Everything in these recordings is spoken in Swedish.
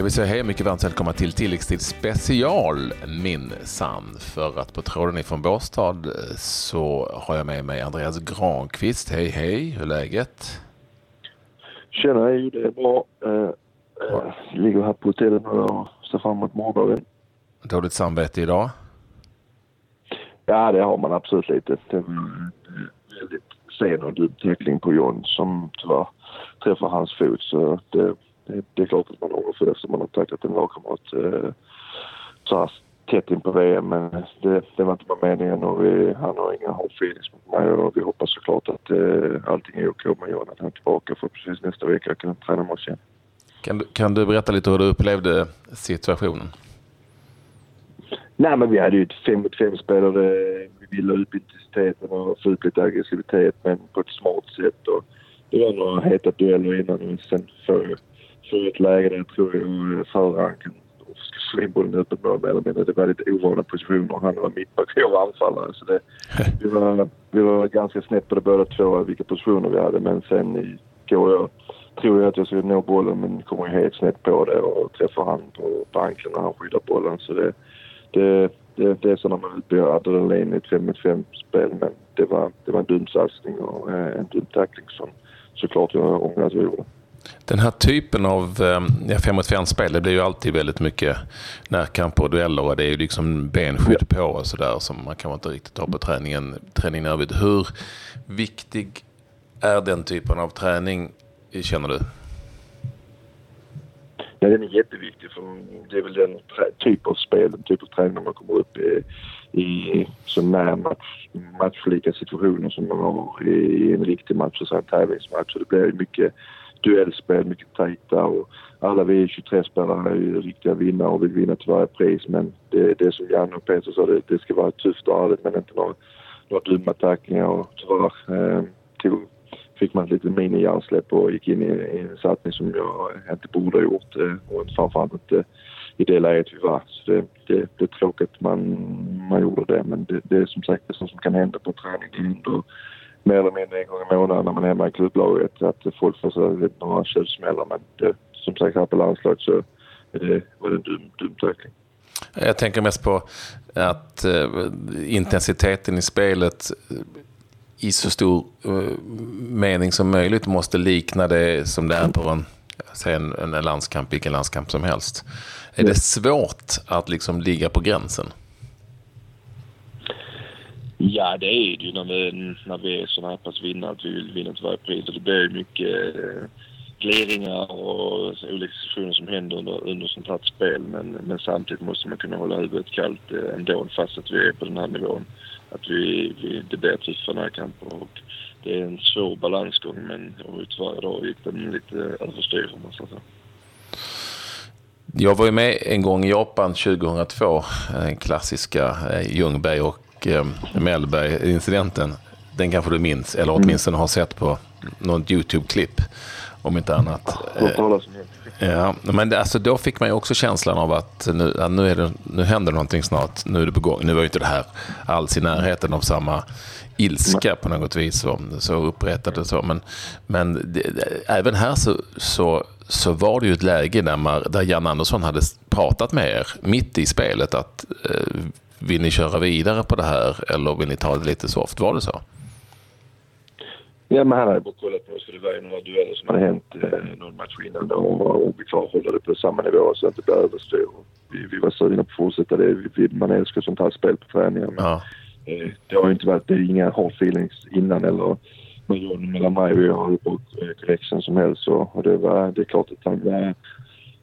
ska vi säga hej mycket varmt välkomna till tilläggstid special minsann. För att på tråden ifrån Båstad så har jag med mig Andreas Granqvist. Hej hej, hur är läget? Tjena, hej, det är bra. Eh, eh, ligger här på hotellet nu och ser fram emot morgondagen. Dåligt samvete idag? Ja, det har man absolut lite. Det var en väldigt sen och djup tackling på John som tyvärr träffar hans fot. Så det, det, det är klart att man ångrar för det eftersom man har tacklat en lagkamrat eh, så här tätt in på VM. Men det, det var inte bara meningen och vi, han har inga hard feelings mot mig och vi hoppas såklart att eh, allting är okej med John. Att han är tillbaka förhoppningsvis nästa vecka kan träna med oss igen. Kan du, kan du berätta lite hur du upplevde situationen? Nej, men vi hade ju ett 5 mot 5 spel och det, vi ville upp intensiteten och få ut lite aggressivitet men på ett smart sätt. Och det var några heta dueller innan och sen får för ett läge där jag tror jag föraren kan slå in bollen öppet mål mer eller mindre. Det var lite ovana positioner. Han var mittback och jag var anfallare. Så det, vi, var, vi var ganska snett på det båda två, vilka positioner vi hade. Men sen går jag, tror jag att jag ska nå bollen men kommer helt snett på det och träffar han på, på anklen när han skyddar bollen. Så det, det, det, det är så när man utbyter adrenalin i ett 5 mot 5 spel men det var, det var en dum satsning och en dum tackling som såklart jag ångrar att vi gjorde. Den här typen av ehm, ja, fem mot fem-spel, det blir ju alltid väldigt mycket närkamper och dueller och det är ju liksom benskydd på och sådär som man kanske inte riktigt har på träningen, träningen övrigt. Hur viktig är den typen av träning, känner du? Ja, den är jätteviktig för det är väl den typ av spel, den typ av träning man kommer upp i, i så nära match, matchlika situationer som man har i en riktig match, och en tävlingsmatch. Så det blir mycket duellspel, mycket tajta och alla vi 23-spelare är ju riktiga vinnare och vill vinna till varje pris. Men det, det som Janne och Peter sa, det, det ska vara tufft och ärligt men inte några, några dumma tacklingar och tyvärr eh, till, fick man ett litet mini-hjärnsläpp och gick in i, i, en satsning som jag inte borde ha gjort eh, och framförallt inte i det läget vi var. Så det, det, det är tråkigt att man, man gjorde det men det, det är som sagt det som kan hända på träning under mer eller mindre en gång i månaden när man är hemma i klubblaget. Att folk får så några tjuvsmällar. Men det, som sagt här på landslaget så det, var det en dum, dum tackling. Jag tänker mest på att eh, intensiteten i spelet eh, i så stor eh, mening som möjligt måste likna det som det är på en, en, en landskamp, vilken landskamp som helst. Är det svårt att liksom ligga på gränsen? Ja, det är det ju när vi, när vi är så här pass vinnare att vi vill vinna till varje pris. Och det blir mycket eh, gliringar och olika situationer som händer under, under sånt här spel. Men, men samtidigt måste man kunna hålla huvudet kallt eh, ändå fast att vi är på den här nivån. Att vi, vi, det blir tuffa närkamper och det är en svår balansgång men tyvärr idag gick den lite överstyr om man säger så. Jag var ju med en gång i Japan 2002, den eh, klassiska Ljungberg och eh, Mellberg-incidenten. Den kanske du minns, eller mm. åtminstone har sett på något YouTube-klipp. Om inte annat. Ja, men alltså, då fick man ju också känslan av att nu, ja, nu, är det, nu händer någonting snart. Nu är det på gång. Nu var ju inte det här alls i närheten av samma ilska på något vis. Så, så upprättade så. Men, men det, även här så, så, så var det ju ett läge där, man, där Jan Andersson hade pratat med er mitt i spelet att eh, vill ni köra vidare på det här eller vill ni ta det lite soft? Var det så? Ja, men han hade bara kollat på för det var ju några dueller som hade hänt eh, någon match innan då och, och vi klarhåller det på samma nivå så att det blir överstyr. Vi, vi var sugna på att fortsätta det. Vi, man älskar sånt här spel på träningen. Men, ja. eh, det har ju inte varit, det är inga hard feelings innan eller mellan mig och jag har ju på connection som helst och, och det var, det är klart att han var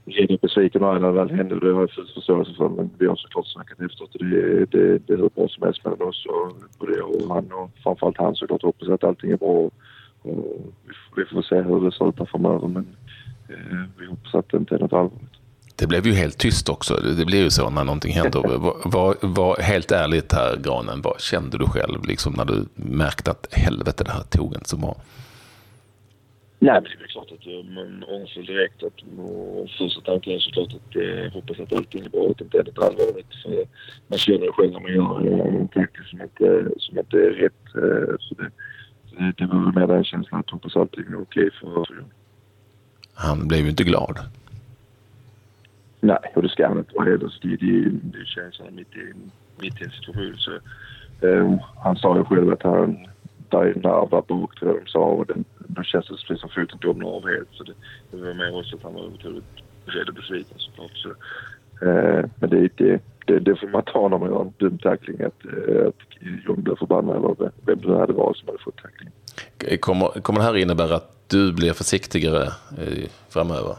redan besviken när det väl hände. Det har jag full förståelse för. Men vi har såklart snackat efteråt. Det, det, det är hur bra som helst mellan oss och både jag och han och framförallt han såklart hoppas att allting är bra. Och vi, får se hur det ser ut framöver men eh, vi hoppas att det inte är något allvarligt. Det blev ju helt tyst också. Det blir ju så när någonting händer. Var, var, var, helt ärligt här, Granen, vad kände du själv liksom när du märkte att helvete, det här tog inte så bra? Nej, men det är klart att man ångrar direkt. Att, och första tanken är såklart att eh, hoppas att allting är bra och att det inte är något allvarligt. För man känner det själv när man gör en tackling som inte, som inte är rätt. Eh, så det, det, det var väl mer den känslan att hoppas allting är okej för, för Han blev ju inte glad. Nej, och det ska han inte vara heller. Det, det, det känns mitt i, mitt i en situation. Så, um, han sa ju själv att han där är nerver bak tror jag de sa och den, då känns det precis som foten domnar av helt. Så det, det var mer också att han var otroligt rädd och besviken såklart. Så, eh, men det, det, det, det får man ta när man gör en dum tackling att, eh, att John blir förbannad eller vem det hade varit som hade fått tacklingen. Kommer, kommer det här innebära att du blir försiktigare eh, framöver?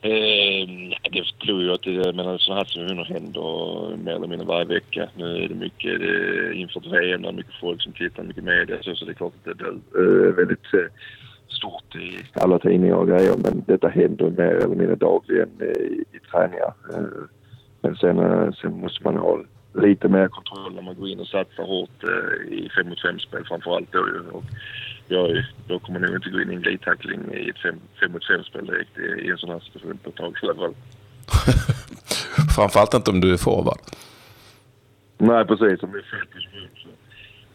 Eh, det tror jag att det, menar, alltså, sådana här situationer händer mer eller mindre varje vecka. Nu är det mycket det, inför ett VM, det är mycket folk som tittar, mycket media så, så det är klart att det blir eh, väldigt eh, stort i alla tidningar och grejer. Men detta händer mer eller mindre dagligen i, i träningar. Men sen, sen måste man ha lite mer kontroll när man går in och satsar hårt i 5 mot 5-spel framförallt då och jag, då kommer nog inte gå in i en glidtackling i ett 5 mot 5-spel direkt i en sån här situation på ett tag i alla fall. Framförallt inte om du är forward. Nej, precis. Om det är fel position så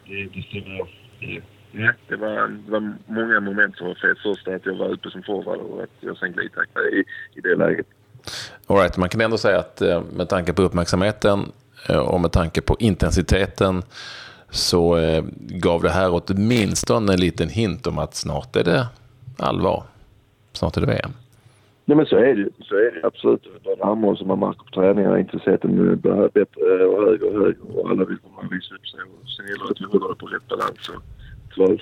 det, det. Det, ja, det, var, det var många moment som var fel. Först att jag var ute som forward och att jag sen glidtacklade i, i det läget. All right, man kan ändå säga att eh, med tanke på uppmärksamheten eh, och med tanke på intensiteten så eh, gav det här åtminstone en liten hint om att snart är det allvar. Snart är det VM. Nej men så är det Så är det absolut. Det närmar som man märker på träningarna. Intensiteten blir eh, bättre eh, och högre och högre och alla vill komma och visa upp sig. sen gäller det att vi håller det på rätt balans. Så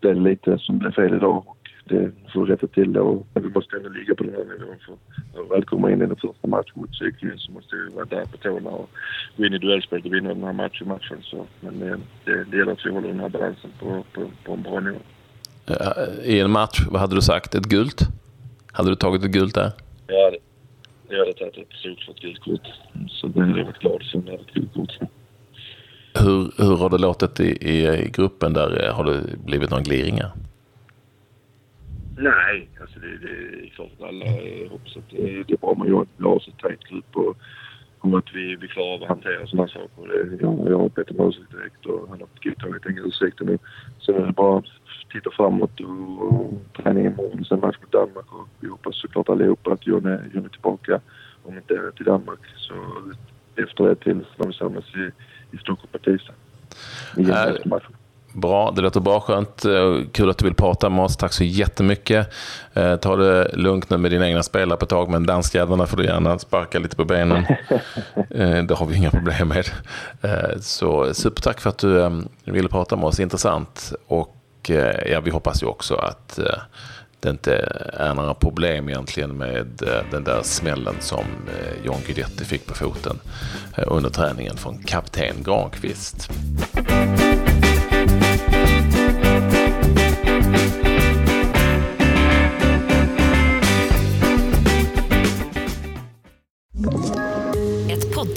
det är lite som blev fel idag det får rätta till det. Men vi måste ändå ligga på den här nivån. För när vi väl kommer in i den första matchen mot Sydkillen så måste vi vara där på tårna och gå in i duellspelet och vinna den här matchen. matchen. Så, men det, det, det gäller att vi håller den här balansen på, på, på en bra nivå. I en match, vad hade du sagt? Ett gult? Hade du tagit ett gult där? Ja, det, jag hade tagit ett solklart gult kort. Så det hade jag varit glad för jag hade ett gult kort. Hur, hur har det låtit i, i, gruppen där? Har det blivit några gliringar? Nej, alltså det, det är klart att alla hoppas att det, det är bra. Man gör, har så tajt grupp och, och att vi, vi klarar av att hantera sådana saker. Det, jag, jag har bett om ursäkt direkt och han har tagit den ursäkten nu. Sen är det bara att titta framåt och, och träning imorgon. Sen match mot Danmark och vi hoppas såklart allihopa att John är, John är tillbaka. Om inte till Danmark så efter det till samlas i, i Stockholm på tisdag. I matchen. Bra, det låter bra. Skönt. Eh, kul att du vill prata med oss. Tack så jättemycket. Eh, ta det lugnt nu med dina egna spelare på ett tag, men danskjävlarna får du gärna sparka lite på benen. Eh, det har vi inga problem med. Så supertack för att du ville prata med oss. Intressant. Och ja, vi hoppas ju också att det inte är några problem egentligen med den där smällen som John Guidetti fick på foten under träningen från kapten Granqvist.